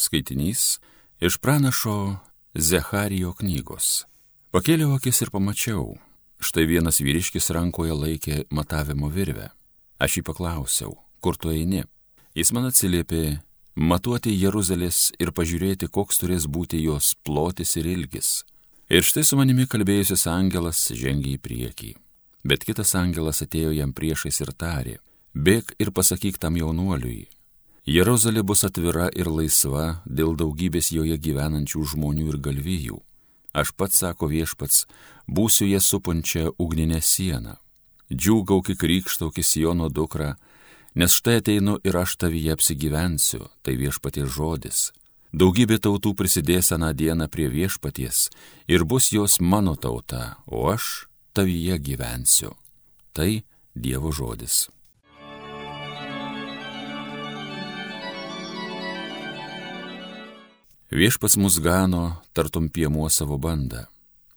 Skaitinys iš pranašo Zecharijo knygos. Pakėliau akis ir pamačiau, štai vienas vyriškis rankoje laikė matavimo virvę. Aš jį paklausiau, kur tu eini? Jis man atsiliepė, matuoti Jeruzalės ir pažiūrėti, koks turės būti jos plotis ir ilgis. Ir štai su manimi kalbėjusis angelas žengė į priekį. Bet kitas angelas atėjo jam priešais ir tarė, bėg ir pasakyk tam jaunuoliui, Jeruzalė bus atvira ir laisva dėl daugybės joje gyvenančių žmonių ir galvijų. Aš pats, sako viešpats, būsiu ją supančią ugninę sieną. Džiūgauk į Siono dukrą, nes štai ateinu ir aš tavyje apsigyvensiu, tai viešpaties žodis. Daugybė tautų prisidės aną dieną prie viešpaties ir bus jos mano tauta, o aš tavyje gyvensiu. Tai Dievo žodis. Viešpats mus gano, tartum piemuo savo bandą.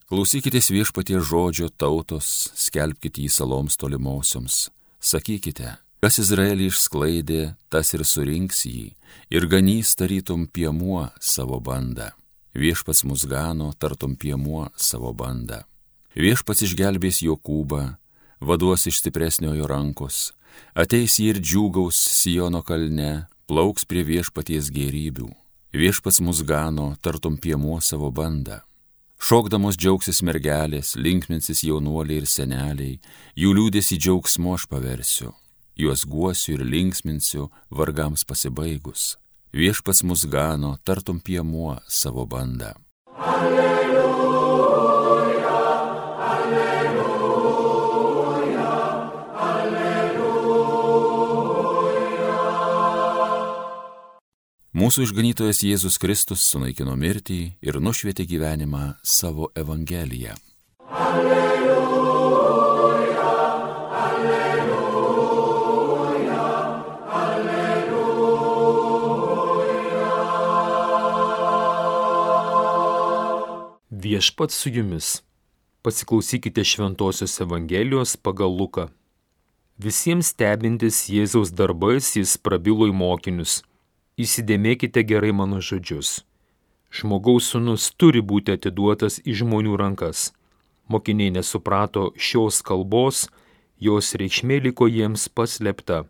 Klausykitės viešpatie žodžio tautos, skelbkite jį saloms tolimosioms. Sakykite, kas Izraelį išsklaidė, tas ir surinks jį, ir ganys tarytum piemuo savo bandą. Viešpats mus gano, tartum piemuo savo bandą. Viešpats išgelbės Jokūbą, vaduos iš stipresniojo rankos, ateis jį ir džiūgaus Sijono kalne, plauks prie viešpaties gerybių Viešpats mus gano, tartum piemuo savo bandą. Šokdamos džiaugsis mergelės, linkminsis jaunuoliai ir seneliai, jų liūdėsi džiaugsmo aš paversiu, juos guosiu ir linksminsiu vargams pasibaigus. Viešpats mus gano, tartum piemuo savo bandą. Alleluja. Mūsų išganytojas Jėzus Kristus sunaikino mirtį ir nušvietė gyvenimą savo Evangeliją. Alleluja, alleluja, alleluja. Viešpats su jumis. Pasiklausykite Šventojios Evangelijos pagal Luką. Visiems stebintis Jėzaus darbais jis prabilo į mokinius Įsidėmėkite gerai mano žodžius. Žmogaus sunus turi būti atiduotas į žmonių rankas. Mokiniai nesuprato šios kalbos, jos reikšmė liko jiems paslėpta,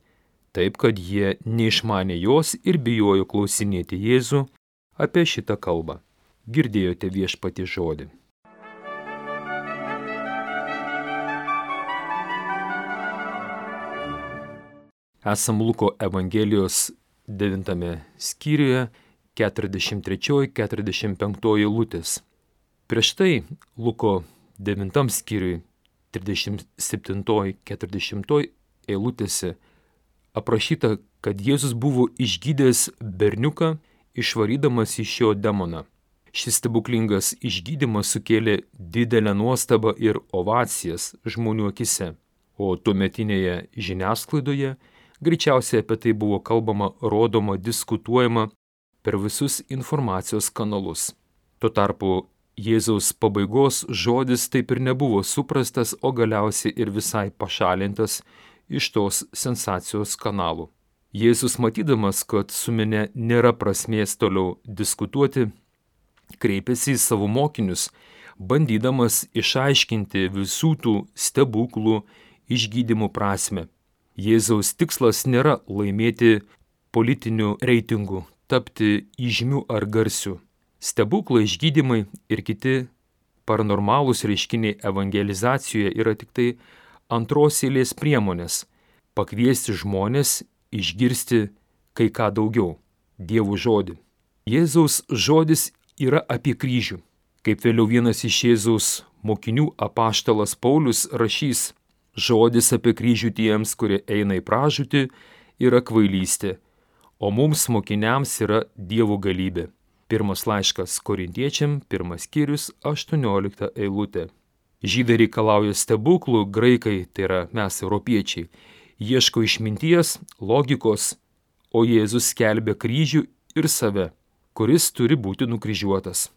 taip kad jie neišmanė jos ir bijojo klausinėti Jėzų apie šitą kalbą. Girdėjote viešpati žodį. Esam Luko Evangelijos 9 skyriuje 43-45 eilutės. Prieš tai Luko 9 skyriui 37-40 eilutėse aprašyta, kad Jėzus buvo išgydęs berniuką, išvarydamas iš jo demoną. Šis stebuklingas išgydymas sukėlė didelę nuostabą ir ovacijas žmonių akise, o tuometinėje žiniasklaidoje Greičiausiai apie tai buvo kalbama, rodoma, diskutuojama per visus informacijos kanalus. Tuo tarpu Jėzaus pabaigos žodis taip ir nebuvo suprastas, o galiausiai ir visai pašalintas iš tos sensacijos kanalų. Jėzus matydamas, kad su minė nėra prasmės toliau diskutuoti, kreipėsi į savo mokinius, bandydamas išaiškinti visų tų stebuklų išgydymų prasme. Jėzaus tikslas nėra laimėti politinių reitingų, tapti įžymių ar garsių. Stebuklai, išgydymai ir kiti paranormalūs reiškiniai evangelizacijoje yra tik tai antros eilės priemonės - pakviesti žmonės išgirsti kai ką daugiau - Dievo žodį. Jėzaus žodis yra apie kryžių. Kaip vėliau vienas iš Jėzaus mokinių apaštalas Paulius rašys, Žodis apie kryžių tiems, kurie eina į pražūtį, yra kvailystė, o mums mokiniams yra Dievo galybė. Pirmas laiškas korintiečiam, pirmas skyrius, 18 eilutė. Žydai reikalauja stebuklų, graikai, tai yra mes europiečiai, ieško išminties, logikos, o Jėzus skelbia kryžių ir save, kuris turi būti nukryžiuotas.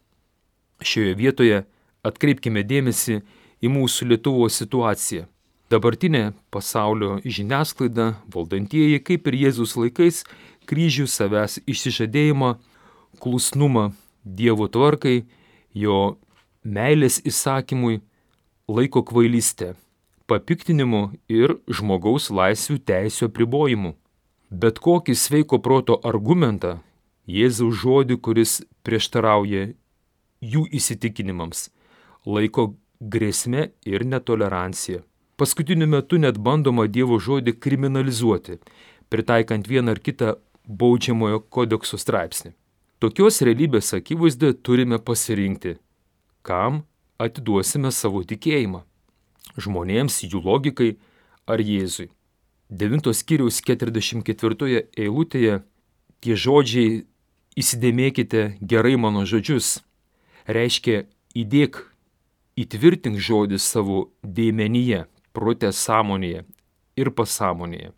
Šioje vietoje atkreipkime dėmesį į mūsų Lietuvos situaciją. Dabartinė pasaulio žiniasklaida, valdantieji, kaip ir Jėzus laikais, kryžių savęs išsižadėjimą klusnumą Dievo tvarkai, jo meilės įsakymui laiko kvailystę, papiktinimu ir žmogaus laisvių teisų apribojimu. Bet kokį sveiko proto argumentą, Jėzaus žodį, kuris prieštarauja jų įsitikinimams, laiko grėsme ir netolerancija. Paskutiniu metu net bandoma Dievo žodį kriminalizuoti, pritaikant vieną ar kitą baudžiamojo kodekso straipsnį. Tokios realybės akivaizdoje turime pasirinkti, kam atiduosime savo tikėjimą - žmonėms, jų logikai ar Jėzui. 9 skyriaus 44 eilutėje tie žodžiai įsidėmėkite gerai mano žodžius reiškia įdėk, įtvirtink žodį savo dėmenyje, protė sąmonėje ir pasąmonėje.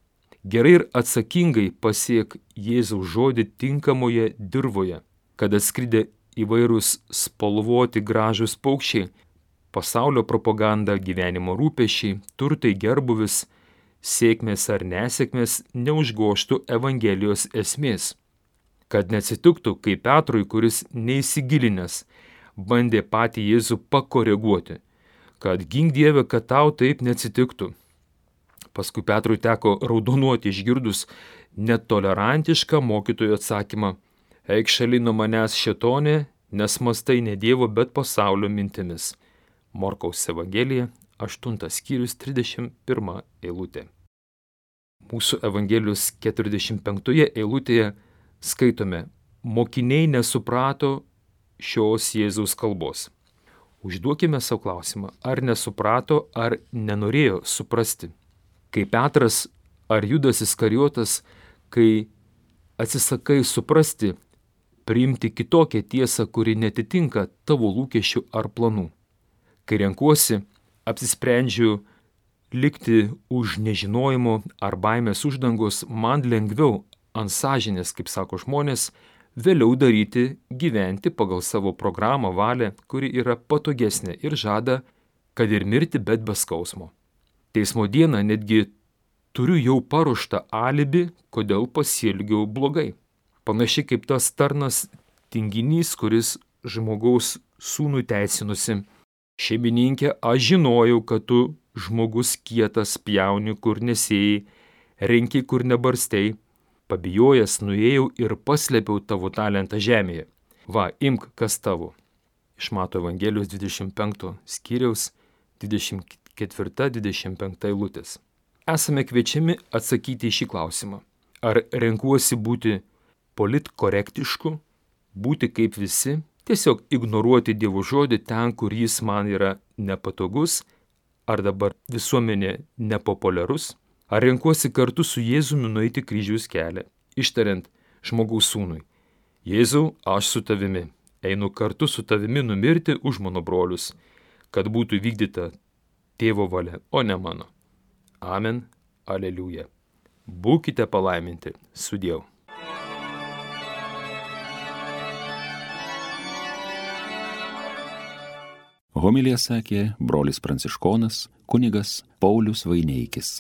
Gerai ir atsakingai pasiek Jėzaus žodį tinkamoje dirboje, kad atskridė įvairūs spalvoti gražus paukščiai, pasaulio propaganda, gyvenimo rūpešiai, turtai gerbuvis, sėkmės ar nesėkmės neužgoštų Evangelijos esmės. Kad neatsitiktų kaip Petrui, kuris neįsigilinęs bandė patį Jėzų pakoreguoti, kad gink Dieve, kad tau taip neatsitiktų. Paskui Petrui teko raudonuoti išgirdus netolerantišką mokytojų atsakymą Eik šalin nuo manęs šetonė, nes mastai ne Dievo, bet pasaulio mintimis. Morkaus Evangelija, 8 skyrius 31 eilutė. Mūsų Evangelijos 45 eilutėje skaitome, mokiniai nesuprato šios Jėzaus kalbos. Užduokime savo klausimą, ar nesuprato, ar nenorėjo suprasti. Kai Petras ar Judas Iskarijotas, kai atsisakai suprasti, priimti kitokią tiesą, kuri netitinka tavo lūkesčių ar planų. Kai renkuosi, apsisprendžiu likti už nežinojimo ar baimės uždangos, man lengviau ant sąžinės, kaip sako žmonės, vėliau daryti gyventi pagal savo programą valią, kuri yra patogesnė ir žada, kad ir mirti, bet be skausmo. Teismo dieną netgi turiu jau paruoštą alibi, kodėl pasielgiau blogai. Panašiai kaip tas tarnas tinginys, kuris žmogaus sūnų teisinusi. Šeimininkė, aš žinojau, kad tu žmogus kietas pjauni, kur nesėjai, renki, kur nebarstei. Pabijojęs nuėjau ir paslėpiau tavo talentą žemėje. Va, imk, kas tavo. Iš Mato Evangelijos 25 skyriaus 24-25 eilutės. Esame kviečiami atsakyti į šį klausimą. Ar renkuosi būti politkorektišku, būti kaip visi, tiesiog ignoruoti Dievo žodį ten, kur jis man yra nepatogus, ar dabar visuomenė nepopuliarus, ar renkuosi kartu su Jėzumi nueiti kryžiaus kelią, ištariant žmogaus sūnui. Jėzau, aš su tavimi, einu kartu su tavimi numirti už mano brolius, kad būtų vykdyta tėvo valia, o ne mano. Amen, aleliuja. Būkite palaiminti, sudėjau. Homilija sakė brolis pranciškonas kunigas Paulius Vaineikis.